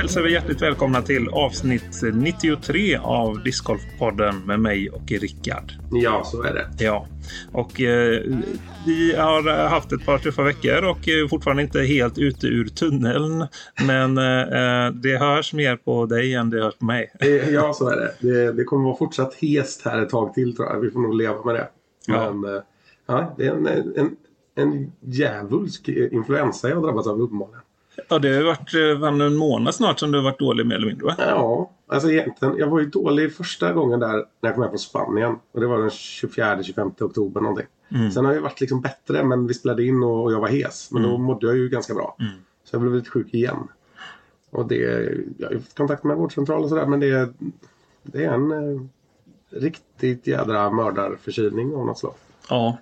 hälsar vi hjärtligt välkomna till avsnitt 93 av Discgolfpodden med mig och Rickard. Ja, så är det. Ja, och eh, vi har haft ett par tuffa veckor och är fortfarande inte helt ute ur tunneln. Men eh, det hörs mer på dig än det hörs på mig. Eh, Ja, så är det. det. Det kommer vara fortsatt hest här ett tag till tror jag. Vi får nog leva med det. Ja. Men eh, ja, det är en, en, en djävulsk influensa jag har drabbats av uppenbarligen. Ja, det har varit eh, det en månad snart som du har varit dålig mer eller mindre va? Ja, alltså egentligen. Jag var ju dålig första gången där när jag kom hem från Spanien. Och det var den 24-25 oktober någonting. Sen har jag varit liksom bättre men vi spelade in och, och jag var hes. Men då mådde jag ju ganska bra. Så jag blev lite sjuk igen. Och det, jag har fått kontakt med vårdcentral och sådär men det, det är en eh, riktigt jädra mördarförkylning av något slag. Ja,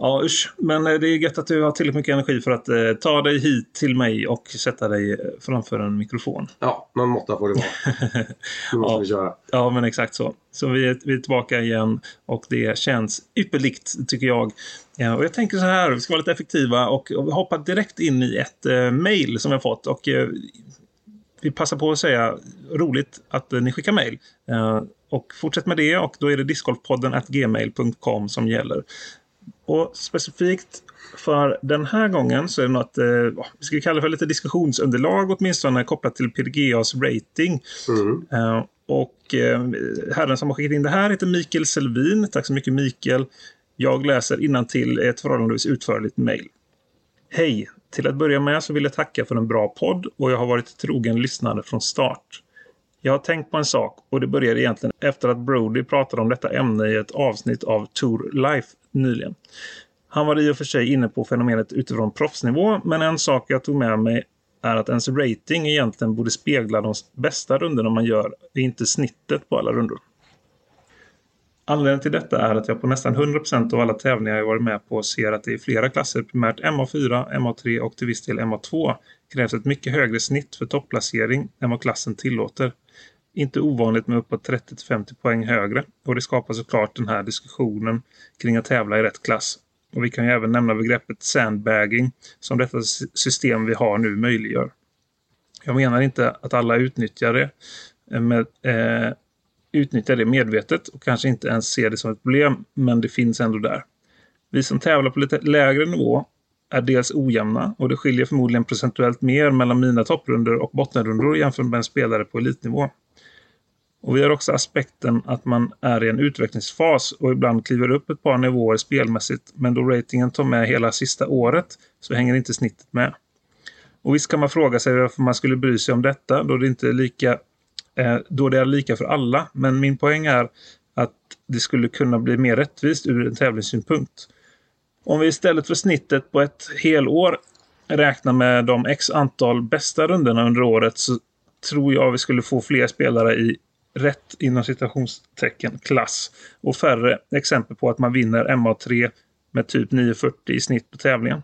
ja usch. Men eh, det är gött att du har tillräckligt mycket energi för att eh, ta dig hit till mig och sätta dig eh, framför en mikrofon. Ja, någon måtta får det vara. Nu måste Ja. vi köra. Ja, men exakt så. Så vi är, vi är tillbaka igen och det känns ypperligt tycker jag. Ja, och jag tänker så här, vi ska vara lite effektiva och, och vi hoppar direkt in i ett eh, mail som jag fått. Och eh, vi passar på att säga roligt att eh, ni skickar. Eh, och fortsätt med det och då är det discgolfpodden gmail.com som gäller. Och specifikt för den här gången så är det något, eh, vi ska kalla det för lite diskussionsunderlag åtminstone kopplat till PDGAs rating. Mm. Eh, och eh, herren som har skickat in det här heter Mikael Selvin. Tack så mycket Mikael. Jag läser till ett förhållandevis utförligt mejl. Hej! Till att börja med så vill jag tacka för en bra podd och jag har varit trogen lyssnare från start. Jag har tänkt på en sak och det började egentligen efter att Brody pratade om detta ämne i ett avsnitt av Tour Life nyligen. Han var i och för sig inne på fenomenet utifrån proffsnivå, men en sak jag tog med mig är att ens rating egentligen borde spegla de bästa rundorna man gör, inte snittet på alla rundor. Anledningen till detta är att jag på nästan 100% av alla tävlingar jag varit med på ser att det i flera klasser, primärt MA4, MA3 och till viss del MA2, krävs ett mycket högre snitt för topplacering än vad klassen tillåter. Inte ovanligt med uppåt 30-50 poäng högre och det skapar såklart den här diskussionen kring att tävla i rätt klass. Och vi kan ju även nämna begreppet sandbagging som detta system vi har nu möjliggör. Jag menar inte att alla utnyttjar det, eh, med, eh, utnyttjar det medvetet och kanske inte ens ser det som ett problem, men det finns ändå där. Vi som tävlar på lite lägre nivå är dels ojämna och det skiljer förmodligen procentuellt mer mellan mina topprundor och bottenrundor jämfört med en spelare på elitnivå. Och vi har också aspekten att man är i en utvecklingsfas och ibland kliver upp ett par nivåer spelmässigt men då ratingen tar med hela sista året så hänger inte snittet med. Och visst kan man fråga sig varför man skulle bry sig om detta då det inte är lika eh, då det är lika för alla. Men min poäng är att det skulle kunna bli mer rättvist ur en tävlingssynpunkt. Om vi istället för snittet på ett helår räknar med de x antal bästa rundorna under året så tror jag vi skulle få fler spelare i rätt inom citationstecken klass och färre exempel på att man vinner MA3 med typ 9,40 i snitt på tävlingen.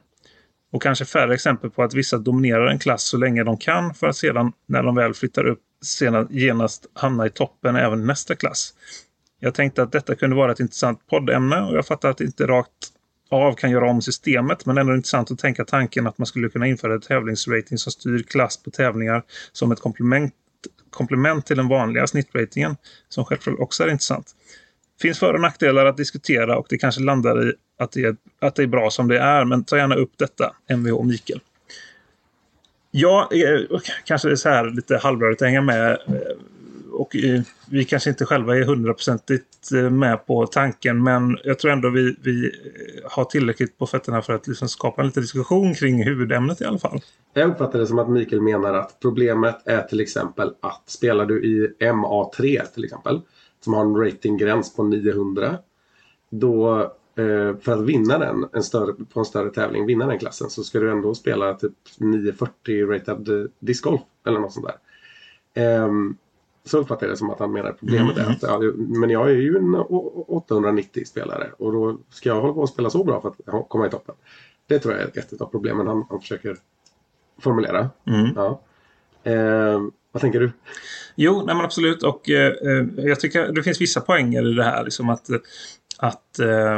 Och kanske färre exempel på att vissa dominerar en klass så länge de kan för att sedan när de väl flyttar upp sedan genast hamna i toppen även i nästa klass. Jag tänkte att detta kunde vara ett intressant poddämne och jag fattar att det inte rakt av kan göra om systemet men ändå intressant att tänka tanken att man skulle kunna införa ett tävlingsrating som styr klass på tävlingar som ett komplement, komplement till den vanliga snittratingen som självklart också är intressant. Finns för och nackdelar att diskutera och det kanske landar i att det, är, att det är bra som det är men ta gärna upp detta Mvh och Mikael. Jag är, kanske är så här lite halvrörigt att hänga med eh, och eh, vi kanske inte själva är hundraprocentigt eh, med på tanken men jag tror ändå vi, vi har tillräckligt på fötterna för att liksom skapa en liten diskussion kring huvudämnet i alla fall. Jag uppfattar det som att Mikael menar att problemet är till exempel att spelar du i MA3 till exempel som har en ratinggräns på 900 då eh, för att vinna den en större, på en större tävling, vinna den klassen så ska du ändå spela typ 940 rated eh, discgolf eller något sånt där. Ehm, så uppfattar jag det som att han menar problemet är att ja, men jag är ju en å- 890 spelare och då ska jag hålla på och spela så bra för att komma i toppen. Det tror jag är ett av problemen han, han försöker formulera. Mm. Ja. Eh, vad tänker du? Jo, nej men absolut. Och eh, eh, jag tycker det finns vissa poänger i det här. Liksom att, att eh,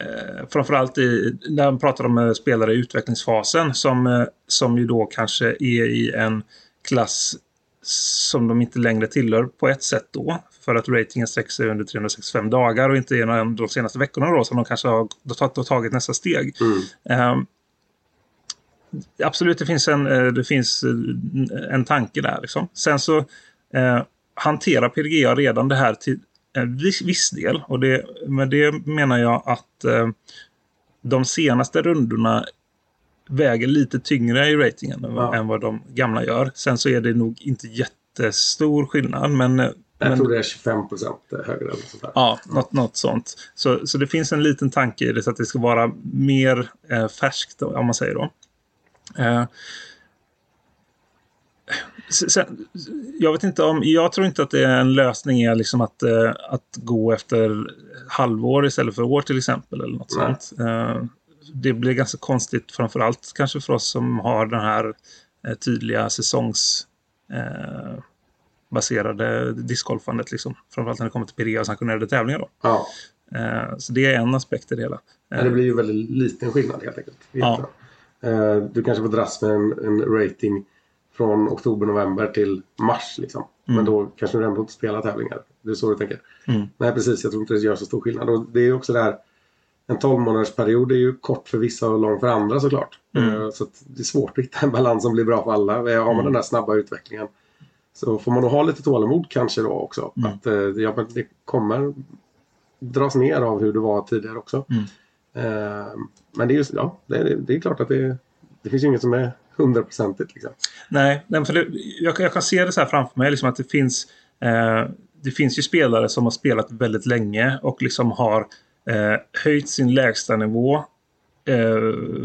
eh, framförallt i, när man pratar om eh, spelare i utvecklingsfasen som, som ju då kanske är i en klass som de inte längre tillhör på ett sätt då. För att ratingen sträcker sig under 365 dagar och inte är de senaste veckorna då som de kanske har tagit nästa steg. Mm. Um, absolut, det finns en, eh, det finns eh, en tanke där. Liksom. Sen så eh, hanterar PDGA redan det här till en viss, viss del. Och det, med det menar jag att eh, de senaste rundorna väger lite tyngre i ratingen Ja. än vad de gamla gör. Sen så är det nog inte jättestor skillnad. Men, Jag men tror det är 25 procent högre. Eller sånt där. Ja, något, något sånt. Så, så det finns en liten tanke i det så att det ska vara mer eh, färskt, om man säger då. Eh, sen, jag vet inte om, jag tror inte att det är en lösning är liksom att, eh, att gå efter halvår istället för år till exempel. eller något Nej. sånt. Eh, det blir ganska konstigt framförallt kanske för oss som har den här eh, tydliga säsongs eh, baserade discgolfandet liksom. Framförallt när det kommer till och sanktionerade tävlingar då. Ja. Så det är en aspekt i det hela. Men det blir ju väldigt liten skillnad helt enkelt. Ja. Eh, Du kanske får dras med en, en rating från oktober-november till mars. Liksom. Men då kanske du ändå inte spelar tävlingar. Det är så du tänker? Mm. Nej, precis. Jag tror inte det gör så stor skillnad. Och det är också där en 12 månaders period är ju kort för vissa och lång för andra såklart. Mm. Eh, Så det är svårt att hitta en balans som blir bra för alla. Eh, Har man Mm. den där snabba utvecklingen så får man nog ha lite tålamod kanske då också. Mm. Att ja, det kommer dras ner av hur det var tidigare också. Eh, men det är, just, ja, det det är klart att det, det finns inget som är hundraprocentigt. Liksom. Nej, nej men jag, jag kan se det så här framför mig, liksom att det finns, eh, det finns ju spelare som har spelat väldigt länge och liksom har eh, höjt sin lägsta nivå eh,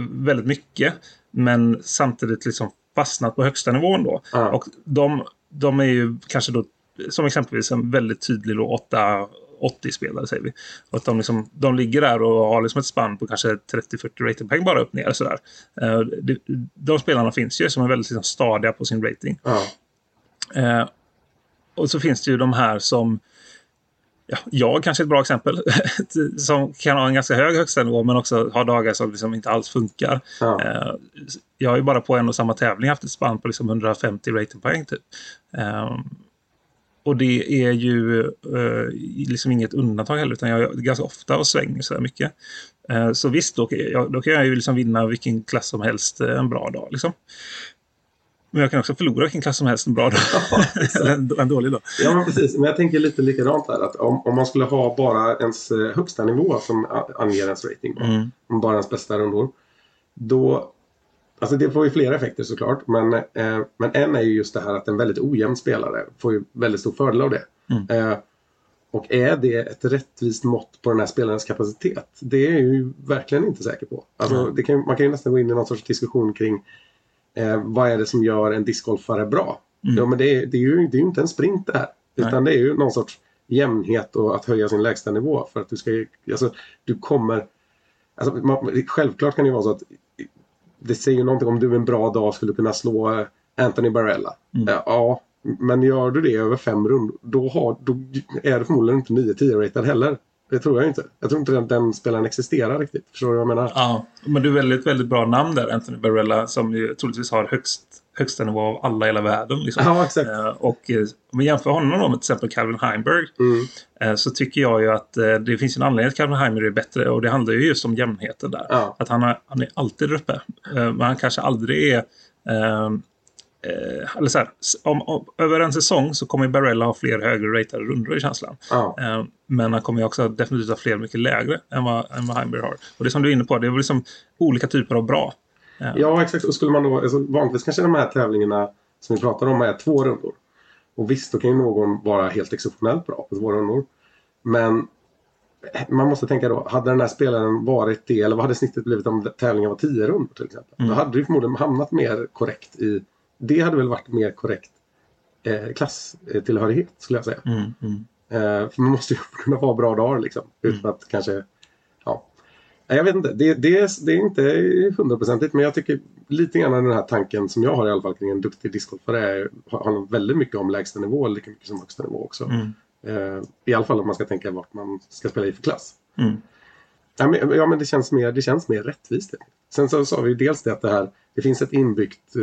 väldigt mycket. Men samtidigt liksom fastnat på högsta nivån då. Ah. Och de, de är ju kanske då som exempelvis en väldigt tydlig 8 80 spelare säger vi. Och att de, liksom, de ligger där och har liksom ett spann på kanske 30-40 ratingpoäng bara upp ner. Sådär. Eh, de, de spelarna finns ju som är väldigt liksom, stadiga på sin rating. Ja. Eh, och så finns det ju de här som Ja, jag kanske är ett bra exempel som kan ha en ganska hög högstanivå men också har dagar som liksom inte alls funkar. Ja. Eh, jag har ju bara på en och samma tävling haft ett spann på liksom 150 ratingpoäng. Typ. Eh, och det är ju eh, liksom inget undantag heller utan jag är ganska ofta och svänger så här mycket. Eh, så visst, då, kan jag- då kan jag ju liksom vinna vilken klass som helst eh, en bra dag. Liksom. Men jag kan också förlora vilken klass som helst en bra dag. Eller en, en dålig dag. Ja, men precis. Men jag tänker lite likadant där. Att om, om man skulle ha bara ens eh, högsta nivå som anger ens rating. Mm. Bara ens bästa rundor. Då... Alltså det får ju flera effekter såklart. Men, eh, men en är ju just det här att en väldigt ojämn spelare får ju väldigt stor fördel av det. Mm. Eh, och är det ett rättvist mått på den här spelarens kapacitet? Det är jag ju verkligen inte säker på. Alltså, Nej. det kan, man kan ju nästan gå in i någon sorts diskussion kring eh, vad är det som gör en discgolfare bra? Mm. Ja, men det, är- det, är ju, det är ju inte en sprint det här. Utan det är ju någon sorts jämnhet och att höja sin lägsta nivå. För att du ska alltså, du kommer... Alltså, man, självklart kan det ju vara så att det säger ju någonting om du en bra dag skulle kunna slå eh, Anthony Barella. Mm. Eh, Ja, men gör du det över fem rundor då, har, då är du förmodligen inte 9-10 ratad heller. Det tror jag inte. Jag tror inte den, den spelaren existerar riktigt. Förstår du vad jag menar? Ja, men det är väldigt, väldigt bra namn där, Anthony Barella, som ju troligtvis har högst, högsta nivå av alla i hela världen. Liksom. Ja, exakt. Eh, och eh, om vi jämför honom då med till exempel Calvin Heimberg Mm. eh, så tycker jag ju att eh, det finns en anledning att Calvin Heimberg är bättre och det handlar ju just om jämnheten där. Ja. Att han, har, han är alltid uppe. Eh, men han kanske aldrig är... Eh, eller så här, om, om, över en säsong så kommer Barella ha fler högre ratade rundor i känslan. Ja. Eh, men han kommer ju också definitivt ha fler mycket lägre än vad, än vad Heimberg har. Och det som du är inne på, det är väl liksom olika typer av bra. Eh, Ja, exakt. Och skulle man då, alltså, vanligtvis kanske de här tävlingarna som vi pratar om är två rundor. Och visst, då kan ju någon vara helt exceptionellt bra på två rundor. Men man måste tänka då, hade den här spelaren varit det, eller vad hade snittet blivit om tävlingen var tio rundor till exempel? Mm. Då hade det förmodligen hamnat mer korrekt i, det hade väl varit mer korrekt eh, klasstillhörighet skulle jag säga. Mm, mm. Eh, för man måste ju kunna vara bra dagar liksom. Utan att kanske... Ja. Jag vet inte. Det, det, är, det är inte hundraprocentigt men jag tycker lite grann den här tanken som jag har i alla fall kring en duktig discgolfare handlar väldigt mycket om lägsta nivå lika mycket som högsta nivå också. Mm. Eh, I alla fall om man ska tänka vart man ska spela i för klass. Mm. Ja, men, ja, men det känns mer, det känns mer rättvist. Sen så sa vi dels det att det här, det finns ett inbyggt,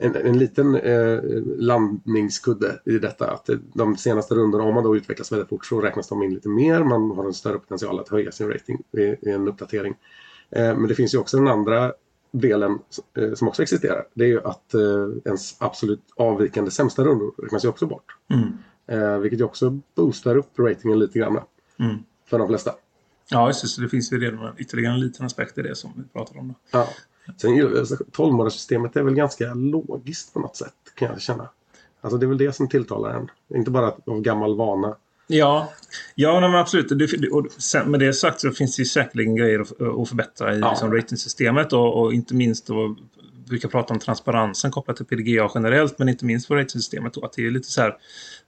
en, en liten eh, landningskudde i detta. Att de senaste rundorna, om man då utvecklas väldigt fort så räknas de in lite mer. Man har en större potential att höja sin rating i, en uppdatering. Eh, men det finns ju också den andra delen eh, som också existerar. Det är ju att eh, ens absolut avvikande sämsta rundor räknas ju också bort. Mm. Eh, vilket ju också boostar upp ratingen lite grann. Mm. För de flesta. Ja, just det. Så det finns ju redan ytterligare en liten aspekt i det som vi pratar om. Då. Ja. Sen alltså, 12 är väl ganska logiskt på något sätt kan jag känna. Alltså det är väl det som tilltalar en. Inte bara av gammal vana. Ja, ja nej, men absolut. Det, och sen, med det sagt så finns det ju säkerligen grejer att, förbättra i Ja. liksom, ratingsystemet och, och inte minst då, vi brukar prata om transparensen kopplat till PDGA generellt, men inte minst på ratingsystemet. Då, att det är lite så här,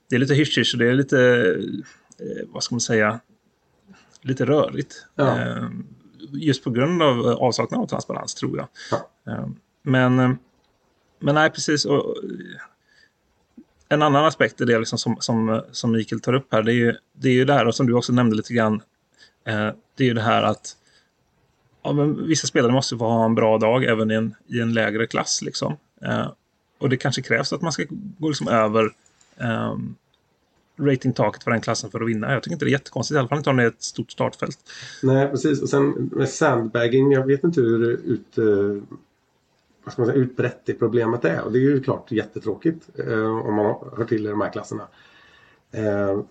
det är lite hysch och det är lite, eh, vad ska man säga, lite rörigt. Ja. Eh, just på grund av avsaknad av transparens, tror jag. Ja. Eh, men, eh, men nej, precis. Och, en annan aspekt i det liksom som, som, som Mikael tar upp här, det är, ju, det är ju det här och som du också nämnde lite grann. Eh, det är ju det här att ja, vissa spelare måste få ha en bra dag även i en, i en lägre klass. Liksom. Eh, och det kanske krävs att man ska gå liksom över eh, ratingtaket för den klassen för att vinna. Jag tycker inte det är jättekonstigt, i alla fall inte om det är ett stort startfält. Nej, precis. Och sen med sandbagging, jag vet inte hur ut, eh, vad ska man säga, utbrett det problemet är. Och det är ju klart jättetråkigt eh, om man hör till i de här klasserna. Eh,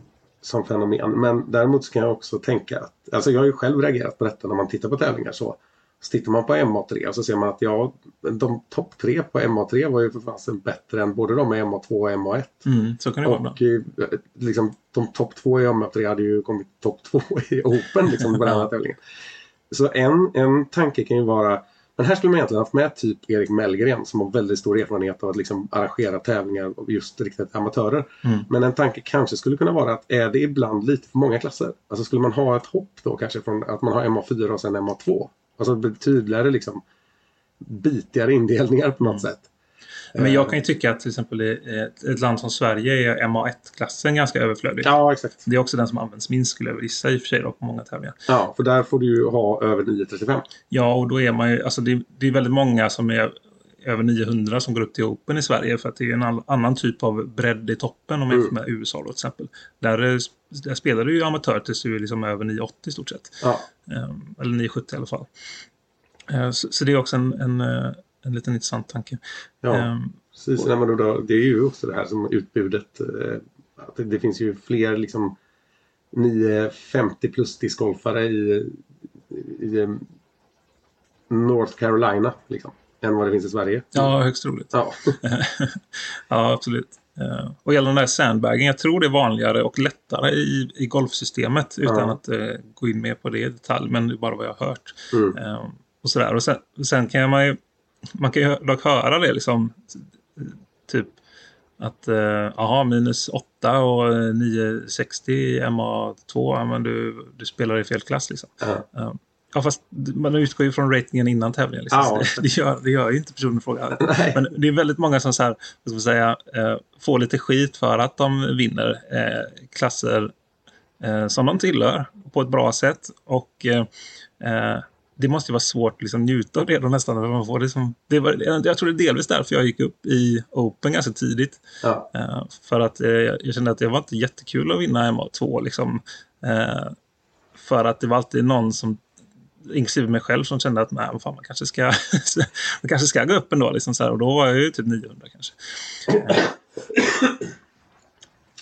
som fenomen. Men däremot så kan jag också tänka att, alltså jag har ju själv reagerat på detta när man tittar på tävlingar så. Så tittar man på MA3 och så ser man att ja, de topp tre på MA3 var ju för fasen bättre än både de i MA2 och MA1. Mm, så kan det vara. ibland. Och eh, liksom, de topp två i MA3 hade ju kommit topp två i Open liksom, på den här tävlingen. Så en, en tanke kan ju vara, men här skulle man egentligen haft med typ Erik Mellgren som har väldigt stor erfarenhet av att liksom arrangera tävlingar just riktigt amatörer. Mm. Men en tanke kanske skulle kunna vara att är det ibland lite för många klasser? Alltså skulle man ha ett hopp då kanske från att man har MA4 och sen MA2? Alltså tydligare liksom bitigare indelningar på något sätt. Men jag kan ju tycka att till exempel i ett, ett land som Sverige är MA1-klassen ganska överflödig. Ja, exakt. Det är också den som används minst skulle jag gissa i och för sig då, på många tävlingar. Ja, för där får du ju ha över 935. Ja, och då är man ju, alltså det, det är väldigt många som är över 900 som går upp till Open i Sverige för att det är en annan typ av bredd i toppen om man jämför med USA då till exempel. Där, eh, där spelar du ju amatör tills du är liksom över 980 i stort sett. Ja, Ehm, eller 970 i alla fall. Eh, så, så det är också en, en, eh, en liten intressant tanke. ja. Ehm, Precis, då, då, det är ju också det här som utbudet. Eh, att det, det finns ju fler liksom 950 plus discgolfare i, i North Carolina liksom, än vad det finns i Sverige. ja, högst troligt. Ja, ja, absolut. Eh, och gällande den där sandbagging, jag tror det är vanligare och lättare i, i golfsystemet utan Ja. att eh, gå in mer på det i detalj, men det är bara vad jag har hört. Mm. Eh, och sådär. Och sen, sen kan man ju, man kan ju dock höra det liksom, typ att, eh, jaha, minus 8 och eh, 960 i MA2, ja, men du, du spelar i fel klass liksom. ja. Eh, Ja, fast man utgår ju från ratingen innan tävlingen. Liksom. Ja. Det, det, gör, det gör ju inte personen i fråga. Men det är väldigt många som så här, ska säga, eh, får lite skit för att de vinner eh, klasser eh, som de tillhör på ett bra sätt. Och eh, eh, det måste ju vara svårt att liksom, njuta av det då nästan. Man får det som, det var, jag tror det är delvis därför jag gick upp i Open ganska tidigt. Ja. Eh, för att jag kände att det var inte jättekul att vinna MA2. Liksom, för att det var alltid någon som inklusive mig själv som kände att nej, fan, man, kanske ska, man kanske ska gå upp ändå. Liksom så här, och då var jag ju typ 900 kanske.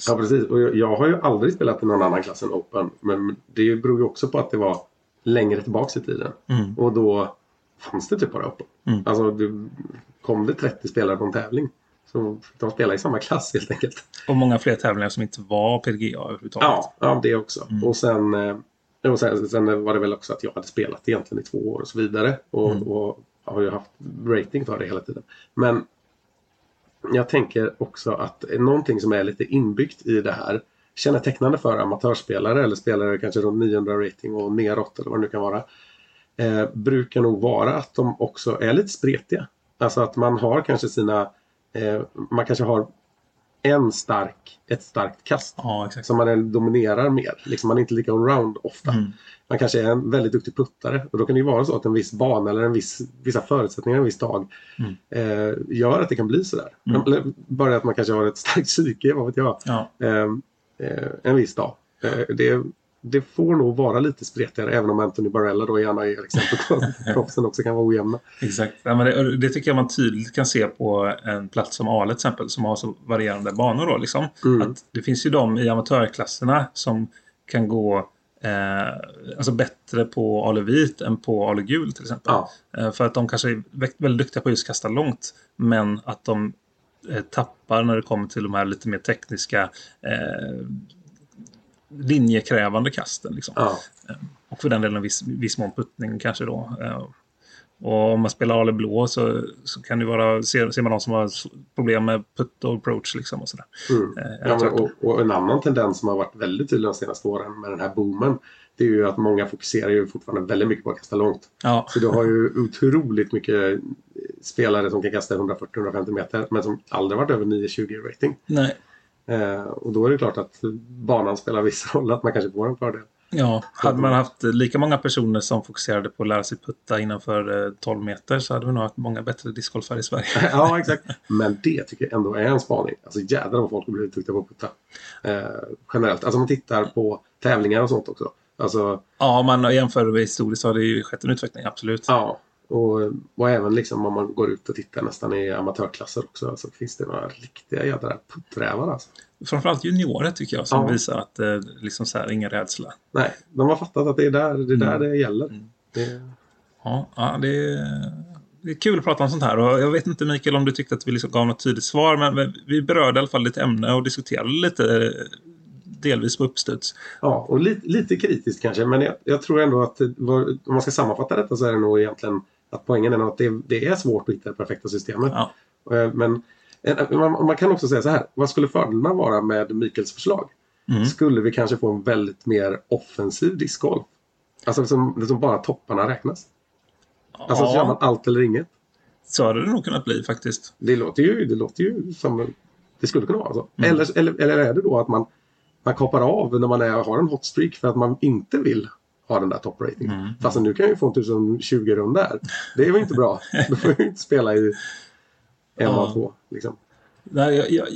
ja, precis. Och jag, jag har ju aldrig spelat i någon annan klass än Open. Men det beror ju också på att det var längre tillbaks i tiden. Mm. Och då fanns det typ bara Open. Mm. Alltså, det, kom det 30 spelare på en tävling så de spela i samma klass helt enkelt. Och många fler tävlingar som inte var PDGA överhuvudtaget. Ja, ja det också. Mm. Och sen, eh, och sen, sen var det väl också att jag hade spelat egentligen i två år och så vidare. Och, Mm. och har ju haft rating för det hela tiden. Men jag tänker också att någonting som är lite inbyggt i det här kännetecknande för amatörspelare eller spelare kanske runt 900 rating och neråt eller vad det nu kan vara. eh, brukar nog vara att de också är lite spretiga. Alltså att man har kanske sina, eh, man kanske har en stark, ett starkt kast Ja, exakt. som man dominerar mer. Liksom man är inte lika allround ofta. Mm. Man kanske är en väldigt duktig puttare och då kan det ju vara så att en viss bana eller en viss, vissa förutsättningar en viss dag Mm. eh, gör att det kan bli sådär. Mm. Eller bara att man kanske har ett starkt psyke, vad vet jag, Ja, eh, eh, en viss dag. Eh, det, det får nog vara lite spretigare även om Anthony Barella då gärna är exempel på att proffsen också kan vara ojämna. exakt. Ja, men det, det tycker jag man tydligt kan se på en plats som Ale till exempel som har så varierande banor. Då, liksom. Mm. Att det finns ju de i amatörklasserna som kan gå eh, alltså bättre på Ale vit än på Ale gul till exempel. Ja, Eh, För att de kanske är vä- väldigt duktiga på just kasta långt. Men att de eh, tappar när det kommer till de här lite mer tekniska eh, linjekrävande kasten. Liksom. ja, Och för den delen viss, viss mån puttning kanske då. Eh, Och om man spelar Ale blå så, så kan det vara, ser, ser man någon som har problem med putt och approach liksom och sådär. mm. Eh, Ja, men, och, och en annan tendens som har varit väldigt tydlig de senaste åren med den här boomen det är ju att många fokuserar ju fortfarande väldigt mycket på att kasta långt. ja, Så du har ju otroligt mycket spelare som kan kasta 140-150 meter men som aldrig varit över 9-20 i rating. nej. Eh, och då är det klart att banan spelar viss roll, att man kanske får en fördel. Ja, hade man haft eh, lika många personer som fokuserade på att lära sig putta innanför eh, 12 meter så hade vi nog haft många bättre discgolfare i Sverige. ja, exakt. Men det tycker jag ändå är en spaning. Alltså jädrar vad folk har blivit duktiga på att putta. Eh, generellt. Alltså om man tittar på tävlingar och sånt också. Alltså, Ja, om man jämför med historiskt så har det ju skett en utveckling, absolut. ja. Och, och även liksom om man går ut och tittar nästan i amatörklasser också så finns det några riktiga jädra putträvar alltså. Framförallt juniorer tycker jag som Ja. visar att eh, liksom så här, ingen rädsla. Nej, de har fattat att det är där det, är där det gäller. Mm. Det, Ja, ja det, är, det är kul att prata om sånt här. Och jag vet inte Mikael om du tyckte att vi liksom gav något tydligt svar. Men vi berörde i alla fall lite ämne och diskuterade lite eh, delvis på uppstuds. Ja, och lite, lite kritiskt kanske, men jag, jag tror ändå att var, om man ska sammanfatta detta så är det nog egentligen att poängen är att det, det är svårt att hitta det perfekta systemet. Ja, Eh, Men en- man, man kan också säga så här, vad skulle fördelarna vara med Mikels förslag? Mm. Skulle vi kanske få en väldigt mer offensiv discgolf? Alltså som, som bara topparna räknas. Alltså så gör man ja allt eller inget. så hade det nog kunnat bli faktiskt. Det låter ju, det låter ju som det skulle kunna vara så. Mm. Eller, eller, eller är det då att man, man kapar av när man är, har en hot streak för att man inte vill ha den där toppratingen. Mm. Fast nu kan jag ju få en 1020 runda här. Det är väl inte bra. Då får jag ju inte spela i en av två. Liksom. Nej, jag, jag,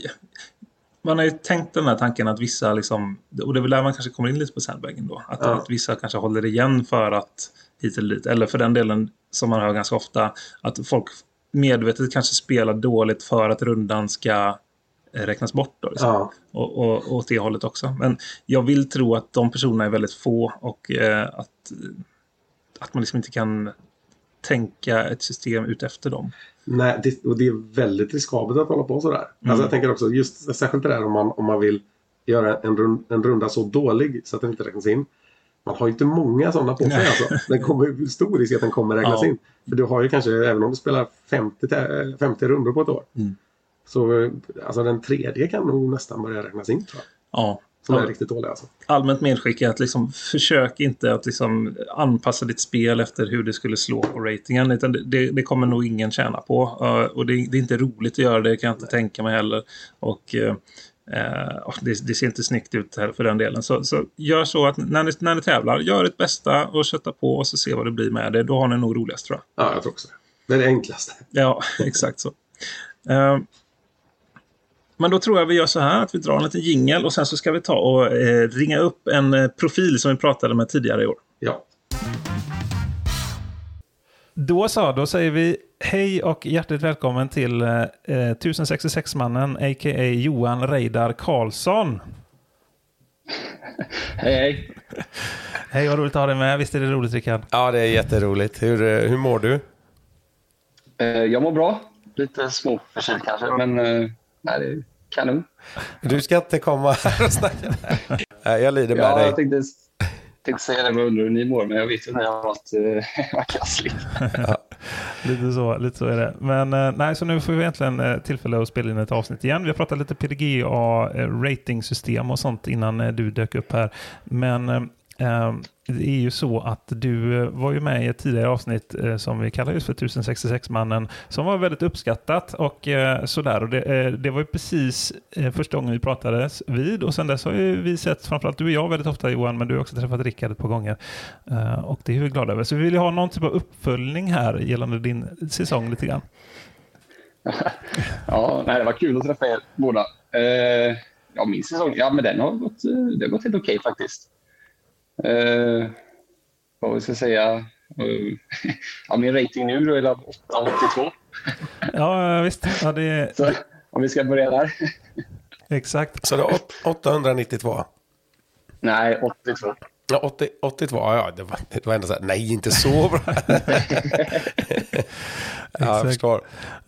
man har ju tänkt den här tanken att vissa, liksom, och det är väl där man kanske kommer in lite på sandbagen då, att, Ja. att vissa kanske håller igen för att hit eller dit, eller för den delen som man hör ganska ofta, att folk medvetet kanske spelar dåligt för att rundan ska räknas bort. Då, liksom. Ja. och, och, och åt det hållet också. Men jag vill tro att de personerna är väldigt få och eh, att, att man liksom inte kan tänka ett system ut efter dem. Nej, det, och det är väldigt riskabelt att hålla på sådär. Mm. Alltså jag tänker också, just särskilt det där om man, om man vill göra en, rund, en runda så dålig så att den inte räknas in. Man har ju inte många sådana på sig Nej. alltså. Den kommer, stor risk att den kommer räknas Ja. in. För du har ju kanske, även om du spelar 50, tä- 50 rundor på ett år. Mm. Så eh, alltså den tredje kan nog nästan börja räknas in tror jag. Ja. Som Ja. är riktigt dålig alltså. allmänt medskick är att liksom försök inte att liksom anpassa ditt spel efter hur det skulle slå på ratingen. Utan det, det, kommer nog ingen tjäna på. Uh, och det, det är inte roligt att göra det, kan jag inte tänka mig heller. Och uh, uh, det, det ser inte snyggt ut heller för den delen. Så, så gör så att när ni, när ni tävlar, gör ert bästa och kötta på och så se vad det blir med det. Då har ni nog roligast tror jag. Ja, jag tror också det. Det är det enklaste. Ja, exakt så. Eh, men då tror jag vi gör så här att vi drar en liten jingel och sen så ska vi ta och eh, ringa upp en eh, profil som vi pratade med tidigare i år. Ja. Då så, då säger vi hej och hjärtligt välkommen till eh, 1066-mannen, a.k.a. Johan Reidar Karlsson. Hej, hej. Hej, vad roligt att ha dig med. Visst är det roligt, Rickard? Ja, det är jätteroligt. Hur, eh, hur mår du? Eh, Jag mår bra. Lite småförkyld kanske, men eh, nej, det är kanon. Du ska inte komma här och snacka. Nej, jag lider med Ja, jag dig. tänkte, tänkte säga det, vad undrar hur ni mår, men jag vet ju att ni har varit, eh, varit krassligt. Lite så, lite så är det. Men eh, nej, så nu får vi egentligen eh, tillfälle att spela in ett avsnitt igen. Vi har pratat lite PDGA, ratingsystem och sånt innan du dök upp här. Men Ehm, det är ju så att du eh, var ju med i ett tidigare avsnitt eh, som vi kallar just för 1066-mannen som var väldigt uppskattat och eh, sådär. Och det, det var ju precis första gången vi pratades vid och sen dess har ju vi sett, framförallt du och jag väldigt ofta Johan, men du har också träffat Rickard ett par gånger. Och det är vi glada över. Så vi vill ju ha någon typ av uppföljning här gällande din säsong lite grann. Ja, nej, det var kul att träffa er båda. Eh, ja, min säsong, ja men den har gått, det har gått helt okej faktiskt. Eh, vad vi ska säga? Eh, ja, min rating nu då är 882. Ja, visst. Ja, det är Så om vi ska börja där. exakt. Så det är åt- 892. Nej, 82. Ja, 80, 82, ja, det var, det var ändå så här, nej, inte så bra. ja, jag Exakt. förstår.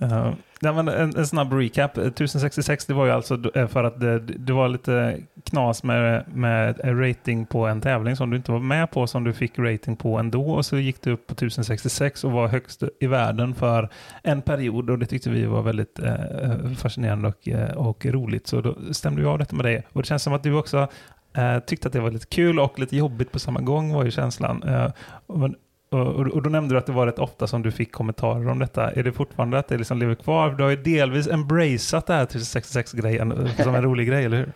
Uh, nej, men en, en snabb recap. 1066 det var ju alltså eh, för att eh, det, det var lite knas med, med rating på en tävling som du inte var med på som du fick rating på ändå och så gick du upp på 1066 och var högst i världen för en period och det tyckte vi var väldigt eh, eh fascinerande och, och roligt så då stämde vi av detta med dig och det känns som att du också eh, tyckte att det var lite kul och lite jobbigt på samma gång var ju känslan. Eh, men, och, och då nämnde du att det var rätt ofta som du fick kommentarer om detta. Är det fortfarande att det liksom lever kvar? Du har ju delvis embraceat det här 1066-grejen som en rolig grej, eller hur?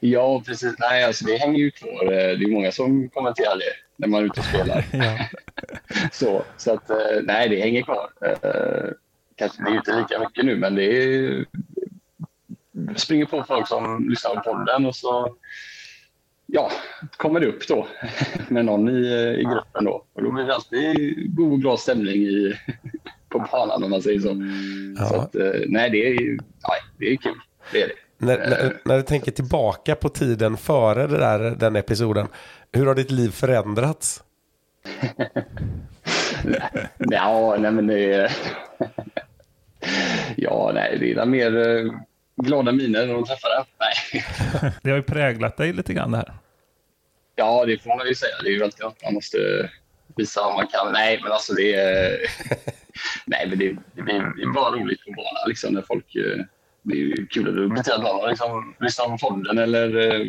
Ja, precis. Nej, alltså det hänger ju kvar. Eh, Det är många som kommenterar det när man är ute och spelar. Ja. Så, så att, eh, nej, det hänger kvar. Eh, Kanske, det är inte lika mycket nu, men det är... springer på folk som lyssnar på podden och så ja, kommer det upp då med någon i, i gruppen då. Och då blir det alltid god och glad stämning i, på banan om man säger så. Så Ja. att, eh, nej, det är, nej, det är kul. Det är det. När, när, när du tänker tillbaka på tiden före det där, den episoden, hur har ditt liv förändrats? Ja, nej men det är... Ja, nej, det är mer eh, glada miner när de träffar en. Nej. Det har ju präglat dig lite grann det här. Ja, det får man ju säga. Det är ju alltid att man måste visa vad man kan. Nej, men alltså det är... Nej, men det, det blir det är bara roligt på banan liksom när folk... eh, Det är ju kul att det blir att någon har liksom på podden eller eh,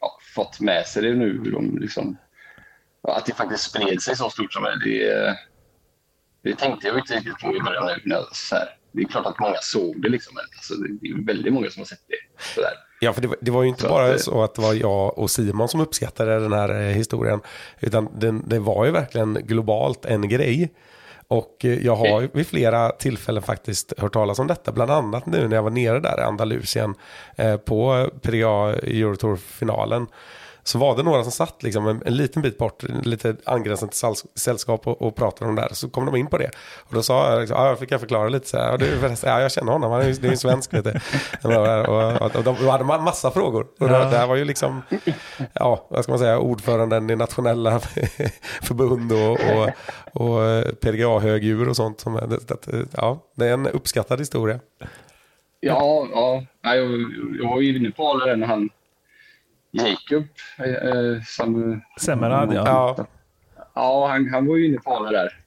ja, fått med sig det nu. De liksom, att det faktiskt spred sig så stort som det. Det, det tänkte jag inte riktigt på i början. nu, Så här. Det är klart att många såg det, liksom, alltså, det är väldigt många som har sett det. Så där. Ja, för det, var- det var ju inte Så bara att, eh, så att det var jag och Simon som uppskattade den här eh, historien. Utan den, det var ju verkligen globalt en grej. Och eh, jag har ju vid flera tillfällen faktiskt hört talas om detta. Bland annat nu när jag var nere där i Andalusien eh, på PDA Eurotour-finalen. Så var det några som satt liksom en, en liten bit bort, lite angränsande till säll- sällskap och, och pratade om det där. Så kom de in på det. Och då sa jag, liksom, ja, jag fick jag förklara lite så här. Ja, du, ja, jag känner honom, han är ju det en svensk. Vet du. Och, och, och de hade ma- massa frågor. Och det, det här var ju liksom, ja, vad ska man säga, ordföranden i nationella förbund och, och, och PDGA-högdjur och sånt. Som, det, det, ja, det är en uppskattad historia. Ja, ja. Jag, jag var ju inne på den när han Jacob eh, som... Semerad, ja. Ja, Ja, han, han var ju inne på alla där.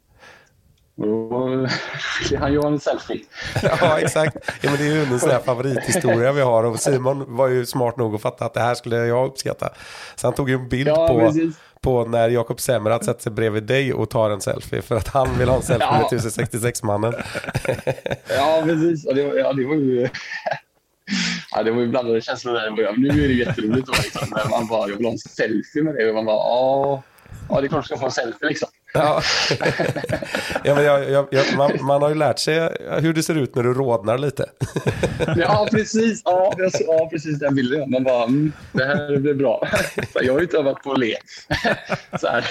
Och då han göra en selfie. ja, exakt. Ja, men det är ju en sån här favorithistoria vi har. Och Simon var ju smart nog att fatta att det här skulle jag uppskatta. Så han tog ju en bild Ja, på, precis. på när Jakob Semmerat sätter sig bredvid dig och tar en selfie. För att han vill ha en selfie Ja. med 1066-mannen. Ja, precis. Ja, det, var, ja, det var ju... Ja, det var ju blandade känslor där. Nu är det jätteroligt. Då, liksom, man bara, jag vill ha en selfie med dig. Och man bara, ja, ja det är klart du ska få en selfie liksom. Ja. ja, men jag, jag, jag, man, man har ju lärt sig hur det ser ut när du rodnar lite. Ja, precis. Ja, ja, precis den bilden. Man bara, mm, det här blir bra. Jag har ju inte övat på att le. Så här.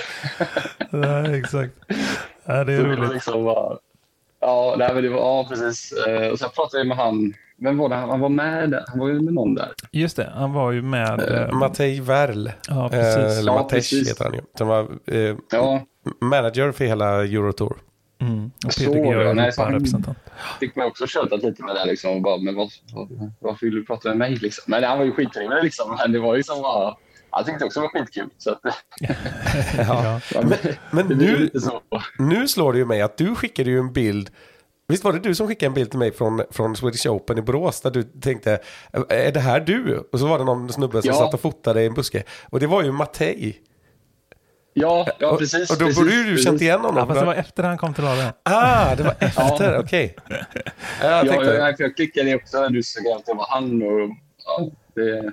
Nej, exakt. Ja, det är Så roligt. liksom bara, ja, nej, men det var, ja, precis. Eh, Och sen pratade jag med han, vem var det? Han var med där. Han var ju med någon där. Just det, han var ju med... eh, Matej Werl. ja, Eh, precis. eller Ja, Matej heter han ju. Som var eh, Ja, manager för hela Eurotour. Mm. Och så Peter G var det. är Nej, så han- Europa-representant. fick man också köta lite med det liksom. Och bara, men vad, vad, varför vill du prata med mig liksom? Men han var ju skittrevlig liksom. Men det var ju som bara, jag tyckte också det var skitkul. Så att, Ja. ja, Men, men nu, nu slår det ju mig att du skickade ju en bild. Visst var det du som skickade en bild till mig från, från Swedish Open i Borås där du tänkte, är det här du? Och så var det någon snubbe som Ja. satt och fotade i en buske. Och det var ju Matej. Ja, ja precis. Och då precis, borde ju du känt igen Ja, honom. fast det var efter han kom till Ale. Ah, det var efter, okej. Ja, jag Ja, jag, jag klickade det också när du såg att det var han. Och, ja, det,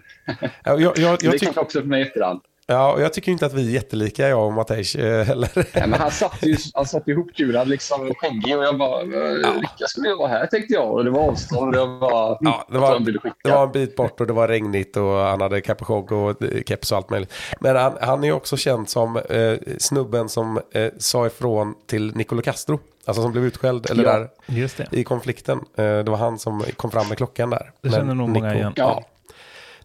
Ja, jag, jag, det jag, gick tyck, också för mig efterhand. Ja, och jag tycker inte att vi är jättelika, jag och Matej eh, heller. Nej, men han satt ju han satt ihopkurad liksom, och skäggig och jag bara, ja. vilka skulle jag vara här tänkte jag. Och det var avstånd och jag bara, Ja, det var-. Det var en bit bort och det var regnigt och han hade capuchon och eh, keps och allt möjligt. Men han, han är ju också känd som eh, snubben som eh, sa ifrån till Nicolo Castro. Alltså som blev utskälld eller Ja. där Just det. i konflikten. Eh, det var han som kom fram med klockan där. Det Men känner nog många igen. Ja,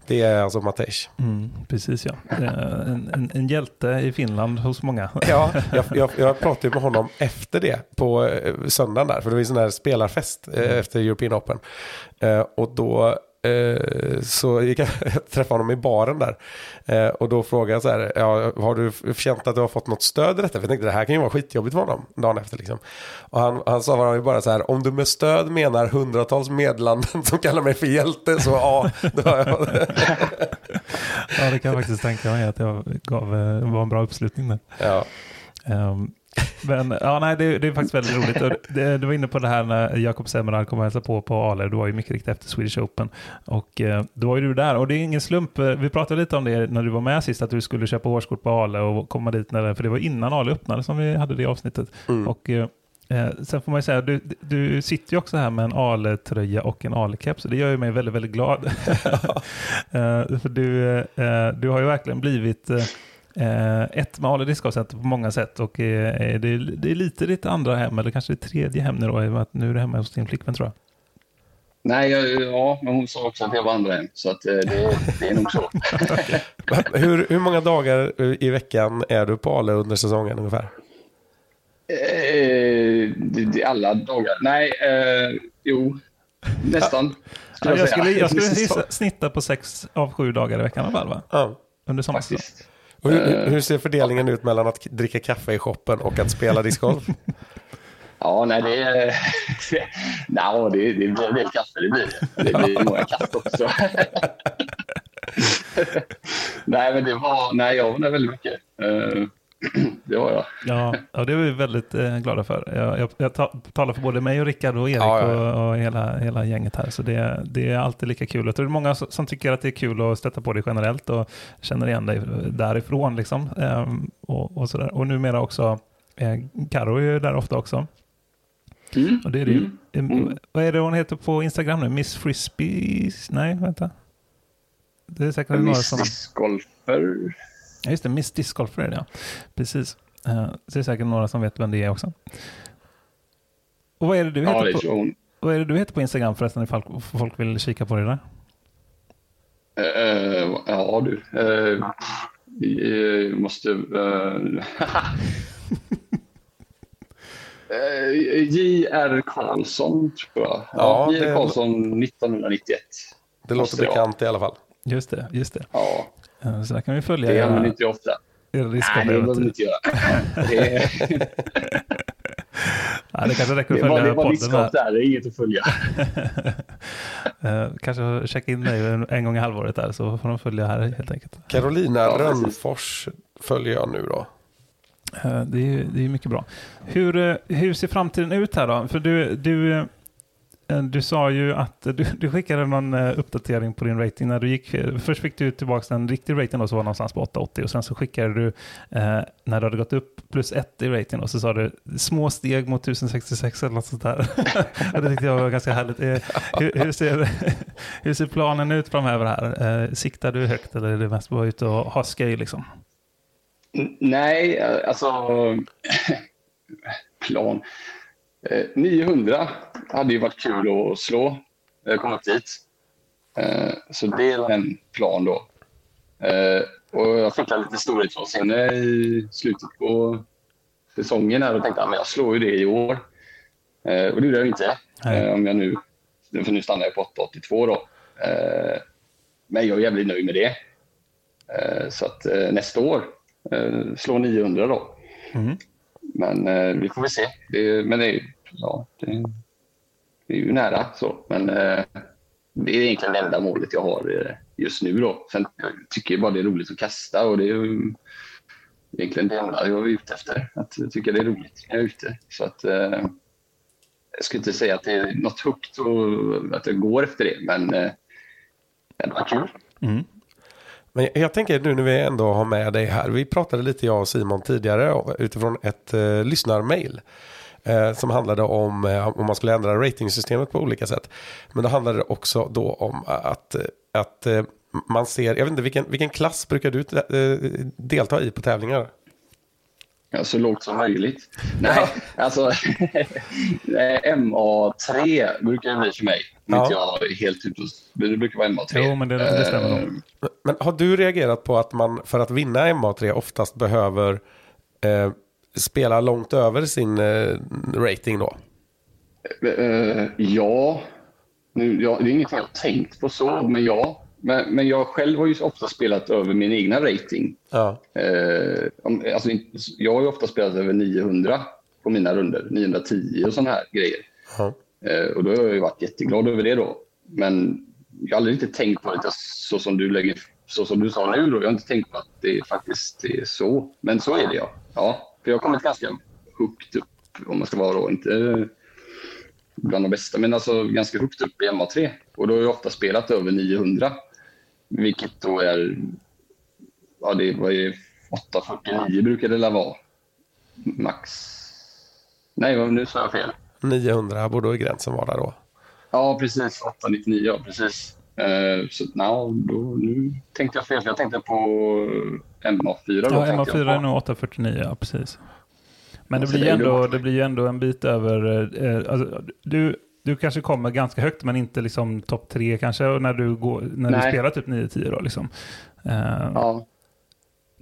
Det är alltså Matej. Mm, precis ja. Är En, en, en hjälte i Finland hos många. Ja, jag, jag, jag pratade med honom efter det på eh, söndagen där. För det var ju sån här spelarfest eh, efter European Open. Eh, och då eh, så gick jag, jag träffade honom i baren där. Eh, och då frågade jag så här, ja, har du känt att du har fått något stöd i detta? För jag tänkte det här kan ju vara skitjobbigt för honom dagen efter liksom. Och han, han sa bara, bara så här, om du med stöd menar hundratals medlanden som kallar mig för hjälte så ja, då har jag Ja, det kan jag faktiskt tänka mig att jag gav, eh, var en bra uppslutning där. ja. Ehm, men ja, nej, det, det är faktiskt väldigt roligt. Och det, du var inne på det här när Jakob Semmerad kom och hälsade på på Ale. Du var ju mycket riktigt efter Swedish Open. Och eh, då var ju du där. Och det är ingen slump. Eh, Vi pratade lite om det när du var med sist, att du skulle köpa årskort på Ale och komma dit. När, för det var innan Ale öppnade som vi hade det avsnittet. Mm. Och eh, eh, sen får man ju säga, du, du sitter ju också här med en Ale-tröja och en Ale-keps. Det gör ju mig väldigt, väldigt glad. Eh, för du, du har ju verkligen blivit eh, Eh, ett med Ale Discgolfcenter på många sätt och eh, det, är, det är lite ditt andra hem, eller kanske det tredje hem nu då, i och med att nu är du hemma hos din flickvän tror jag. nej, jag- ja, men hon sa också att jag var andra hem. Så att, eh, det, det är nog så. hur, hur många dagar i veckan är du på Ale under säsongen ungefär? Eh, alla dagar. Nej, eh, jo, nästan. Ja, jag, säga. skulle, jag skulle snitta på sex av sju dagar i veckan i alla fall, va? Ja. Under sommarsäsongen. Och hur, Eh. hur ser fördelningen ut mellan att dricka kaffe i shoppen och att spela discgolf? Ja, nej, det är... no, det, det blir en del kaffe. Det blir det. Blir många kaffe också. nej, men det var... Nej, jag var väldigt mycket. Eh, det var jag. Ja, ja, det är vi väldigt eh, glada för. Jag, jag, jag ta, talar för både mig och Rickard och Erik Ja, ja, och, och hela, hela gänget här. Så det, det är alltid lika kul. Jag tror det är många som, som tycker att det är kul att stötta på dig generellt och känner igen dig därifrån. Liksom. Ehm, och, och, sådär. och numera också, eh, Karo är ju där ofta också. Mm. Och det är det ju. Mm. Ehm, Mm. Vad är det hon heter på Instagram nu? Miss Frisbees? Nej, vänta. Det är säkert några som... Discgolfer. Ja, just det. Miss Discgolfer är det, ja. Precis. Eh, så det är säkert några som vet vem det är också. Och vad är det du Ja, heter, det på, vad är det du heter på Instagram förresten ifall folk vill kika på det där? Eh, ja, du. Uh, eh, måste... Uh, J.R. Karlsson, tror jag. Ja, Ja, J.R. Karlsson 1991. Det låter bekant i alla fall. Just det, just det. Ja, Så där kan vi följa det era, använder inte ofta. Nej, det behöver vi inte göra. Det, Ja, det kanske räcker att det var, följa det var podden där, det är inget att följa. Eh, kanske checka in dig en, en gång i halvåret där så får de följa här helt enkelt. Carolina Ja. Rönnfors följer jag nu då. Eh, Det är, ju- det är mycket bra. Hur, eh, hur ser framtiden ut här då? För du, du, Eh, du sa ju att du, du skickade någon eh, uppdatering på din rating när du gick. Eh, först fick du tillbaka en riktig rating som var någonstans på 880 och sen så skickade du eh, när du hade gått upp plus ett i rating och så sa du små steg mot 1066 eller något sånt där. Det tyckte jag var ganska härligt. Eh, Hur, hur, ser, hur ser planen ut framöver här? Eh, Siktar du högt eller är det mest bara ut och ha skoj liksom? N- Nej, alltså... plan. Eh, 900 hade ju varit kul att slå. Jag kom upp dit. Eh, så det är en plan då. Eh, och jag fick lite storhetsvansinne i slutet på säsongen här och tänkte att jag slår ju det i år. Eh, och det gjorde jag ju inte. Eh, om jag nu, för nu stannar jag på 882 då. Eh, men jag är jävligt nöjd med det. Eh, så att eh, nästa år eh, slå 900 då. Mm. Men eh, vi får väl se. Det, men det är, ja, det, det är ju nära så. Men eh, det är egentligen det enda målet jag har eh, just nu då. Sen jag tycker jag bara det är roligt att kasta och det är ju egentligen det enda jag är ute efter. Att jag tycker det är roligt när jag är ute. Så att, eh, jag skulle inte säga att det är något högt och att jag går efter det, men eh, det var kul. Mm. Men jag tänker nu när vi ändå har med dig här. Vi pratade lite jag och Simon tidigare utifrån ett eh, lyssnarmail. Eh, som handlade om eh, om man skulle ändra ratingsystemet på olika sätt. Men då handlade det också då om att, att eh, man ser, jag vet inte vilken, vilken klass brukar du eh, delta i på tävlingar? Ja, så lågt som möjligt. Nej, alltså eh, MA3 brukar det bli för mig. Ja. inte jag helt ute och... Det brukar vara MA3. Jo, men det- det stämmer nog. Eh, Men har du reagerat på att man för att vinna MA3 oftast behöver eh, spela långt över sin eh, rating då? Eh, ja, nu, ja, det är inget jag har tänkt på så, men ja. Men, men jag själv har ju ofta spelat över min egna rating. Ja. Eh, alltså, inte- jag har ju ofta spelat över 900 på mina runder, 910 och sådana här grejer. Ja. Eh, och då har jag ju varit jätteglad över det då. Men jag har aldrig riktigt tänkt på det så som du lägger, så som du sa nu då. Jag har inte tänkt på att det faktiskt är så. Men så är det ja. Ja, för jag har kommit ganska högt upp om man ska vara då. Inte bland de bästa, men alltså ganska högt upp i MA3. Och då har jag ofta spelat över 900. Vilket då är, ja det var ju 849 brukar det vara. Max. Nej, nu sa jag fel. 900 borde gränsen vara då. Ja, precis. 899, ja precis. Eh, så no, då, nu tänkte jag fel. Jag tänkte på MA4. Då, Ja, tänkte MA4 jag är nog 849, ja precis. Men det blir, ändå, det blir ju ändå en bit över... Eh, alltså, du, du kanske kommer ganska högt, men inte liksom topp tre kanske, när du, går, när du spelar typ 9-10 då. Liksom. Eh, Ja,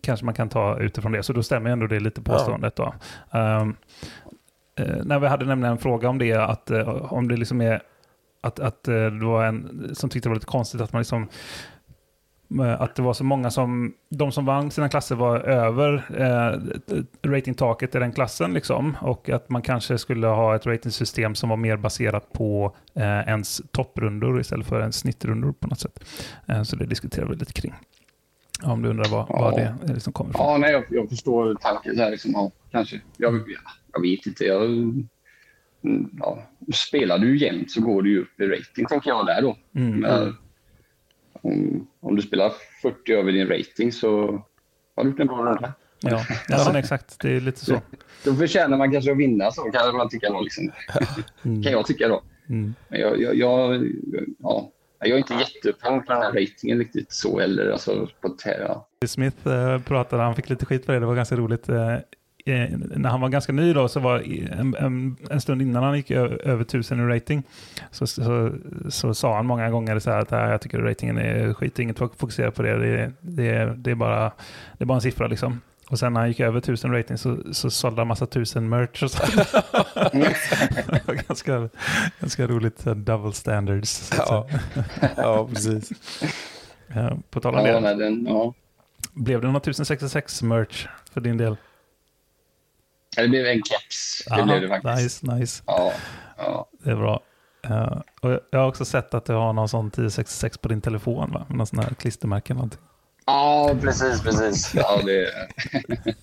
Kanske man kan ta utifrån det, så då stämmer ändå det lite påståendet. Då. Ehm, eh, när vi hade nämligen en fråga om det, att eh, om det liksom är att, att eh, det var en som tyckte det var lite konstigt att man liksom eh, att det var så många som, de som vann sina klasser var över eh, ratingtaket i den klassen liksom. Och att man kanske skulle ha ett ratingsystem som var mer baserat på eh, ens topprundor istället för ens snittrundor på något sätt. Eh, så det diskuterar vi lite kring. Om du undrar var Ja. det liksom kommer ifrån. ja nej, jag, jag förstår tanken. Här, liksom, ja, kanske. Jag, ja, jag vet inte. Jag, ja, spelar du jämnt så går du ju upp i rating, tänker jag där då. Mm. Men, om, om du spelar 40 över din rating så har du gjort en bra runda. Ja, ja men exakt. Det är lite så. Då förtjänar man kanske att vinna, så kan man tycka. Då, liksom. kan jag tycka då. Mm. Men jag, jag, jag, ja, jag är inte jätteupphängd på den här ratingen riktigt så heller. Alltså, på, ja. Smith eh, pratade, han fick lite skit för det, det var ganska roligt. Eh, eh, när han var ganska ny då, så var en, en, en stund innan han gick ö- över tusen i rating, så, så, så sa han många gånger så här att "Nej, jag tycker ratingen är skit, inget att fokusera på det, det, det, det, är bara, det är bara en siffra liksom. Och sen när han gick över tusen rating så, så sålde han massa tusen merch och så. det var ganska, ganska roligt, double standards. Ja, ja precis. På tal om Ja, det, nej, den, ja. blev det någon 1066 merch för din del? Det blev en keps. Det Aha, blev det faktiskt. Nice, nice. Ja, ja. Det är bra. Eh, och jag- har också sett att du har någon sån 1066 på din telefon, va? Någon sån här klistermärke eller någonting. ja, precis, precis. Ja, det,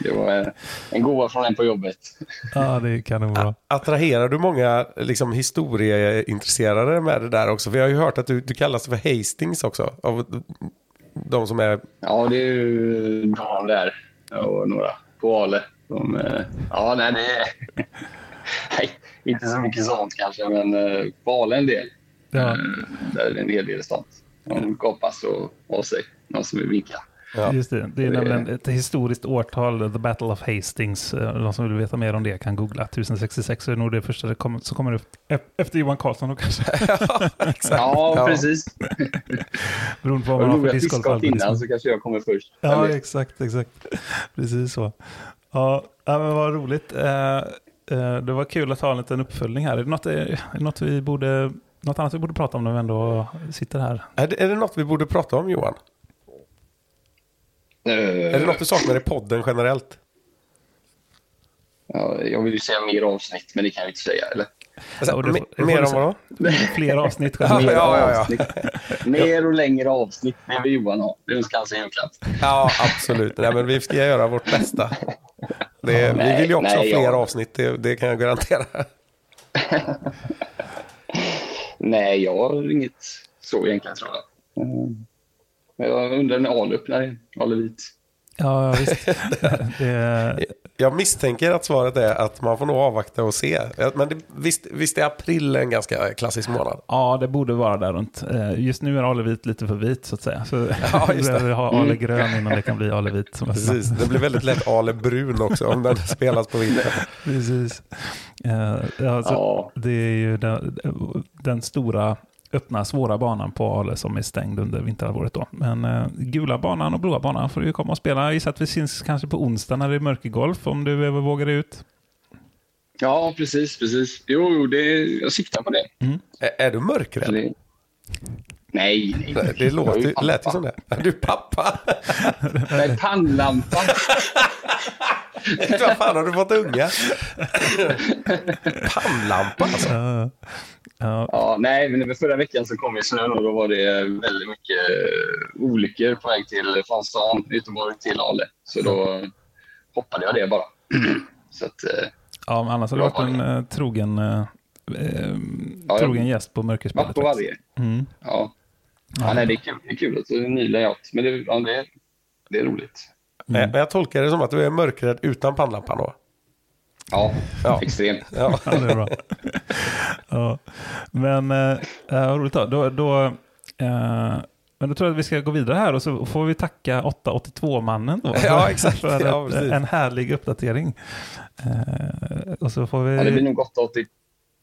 det var en gåva från en på jobbet. Ja, det kan nog vara. Attraherar du många liksom, historieintresserade med det där också? För jag har ju hört att du, du kallas för Hastings också. Av de som är... Ja, det är ju Dan där och några på Ale. De, eh, ja, nej, det är... Nej, inte så mycket sånt kanske, men eh, en del. Ja, Eh, Där är det en hel del sånt. De gapas och av sig. Någon som vill vinka. Ja. just det. Det är Det nämligen ett historiskt årtal, The Battle of Hastings. Eh, De som vill veta mer om det kan googla. 1066 är nog det första det kommer, som kommer upp e- efter Johan Karlsson då kanske. Ja, Ja. precis. Beroende på vad man har för discgolf. innan så kanske jag kommer först. Ja, Eller- exakt, exakt. Precis så. Ja, men vad roligt. Eh, eh, det var kul att ha en liten uppföljning här. Är det något, är det något, vi borde, något annat vi borde prata om när vi ändå sitter här? Är det, är det något vi borde prata om Johan? Är det något du saknar i podden generellt? Ja, jag vill ju säga mer avsnitt, men det kan jag inte säga. Eller? Alltså, det får mer du om vadå? Fler avsnitt. Ja, ja, ja. avsnitt. Mer och längre avsnitt. Vill Johan ha. Det önskar han sig julklapp. Ja, absolut. Nej, men vi ska göra vårt bästa. Det, vi Nej, vill ju också nej, ha fler jag- avsnitt, det, det kan jag garantera. Nej, jag har inget så egentligen tror jag. Mm. Men jag undrar när Ale öppnar Ale Vit. Ja, visst. det, Jag misstänker att svaret är att man får nog avvakta och se. Men det, visst, visst är april en ganska klassisk månad? ja, det borde vara där runt. Eh, Just nu är Ale vit lite för vit så att säga. Så Ja, just det. vi ha Ale grön innan det kan bli Ale vit. Precis, det blir väldigt lätt Ale brun också om den spelas på vintern. Precis. Eh, ja, så Ja. Det är ju den, den stora öppna svåra banan på Ale som är stängd under vinterhalvåret. Då. Men eh, gula banan och blåa banan får du ju komma och spela. Jag gissar att vi syns kanske på onsdag när det är mörkergolf om du vågar dig ut. Ja, precis, precis. Jo, det, jag siktar på det. Är, är du mörkrädd? det nej, nej. Det låter, ju lät ju pappa. som det. Är du pappa? Nej, pannlampa. Vad fan har du fått unga? Pannlampa alltså. Ja, ja, nej, men förra veckan så kom ju snön och då var det väldigt mycket eh, olyckor på väg till från stan, Göteborg till Ale. Så då hoppade jag det bara. Så att, eh, ja, men annars har du varit en eh, trogen, eh, eh, Ja, trogen gäst på mörkerspelet. vart på varje. Mm. Ja. Ja, nej, det är kul. Det är kul att det är en ny layout. Men det, ja, det, är, det är roligt. Men jag tolkar det som att du är mörkrädd utan pannlampan då. Ja, Ja. extremt. Ja. Ja, det är bra. ja. Men eh, äh, roligt då. då, då eh, men då tror jag att vi ska gå vidare här och så får vi tacka 882-mannen då. Ja, exakt. För Ja, ett, en härlig uppdatering. Eh, och så får vi... Ja, det blir nog 880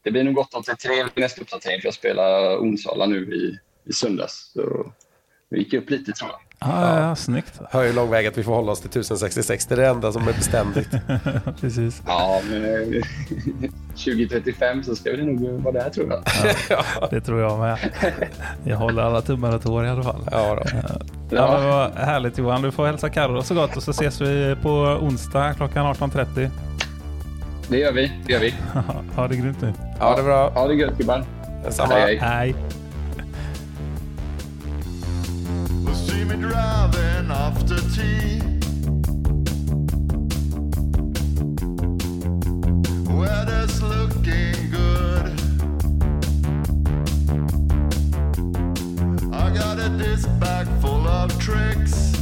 det blir nog 883 nästa uppdatering för jag spelar Onsala nu i, i söndags. Så vi gick upp lite tror jag. Ja, ja, ja, snyggt. Hör ju lång väg att vi får hålla oss till 1066. Det är det enda som är beständigt. Precis. Ja, men eh, 2035 så ska vi nog vara där tror jag. Det tror jag med. Jag håller alla tummar och tår i alla fall. Ja, då. Ja, men vad härligt Johan. Du får hälsa Carro så gott och så ses vi på onsdag klockan 18.30. Det gör vi. Det gör vi. Ha det grymt nu. ja, det är bra. Ha det gött gubbar. Detsamma. Hej, hej. Me driving after tea. Weather's looking good. I got a disc bag full of tricks.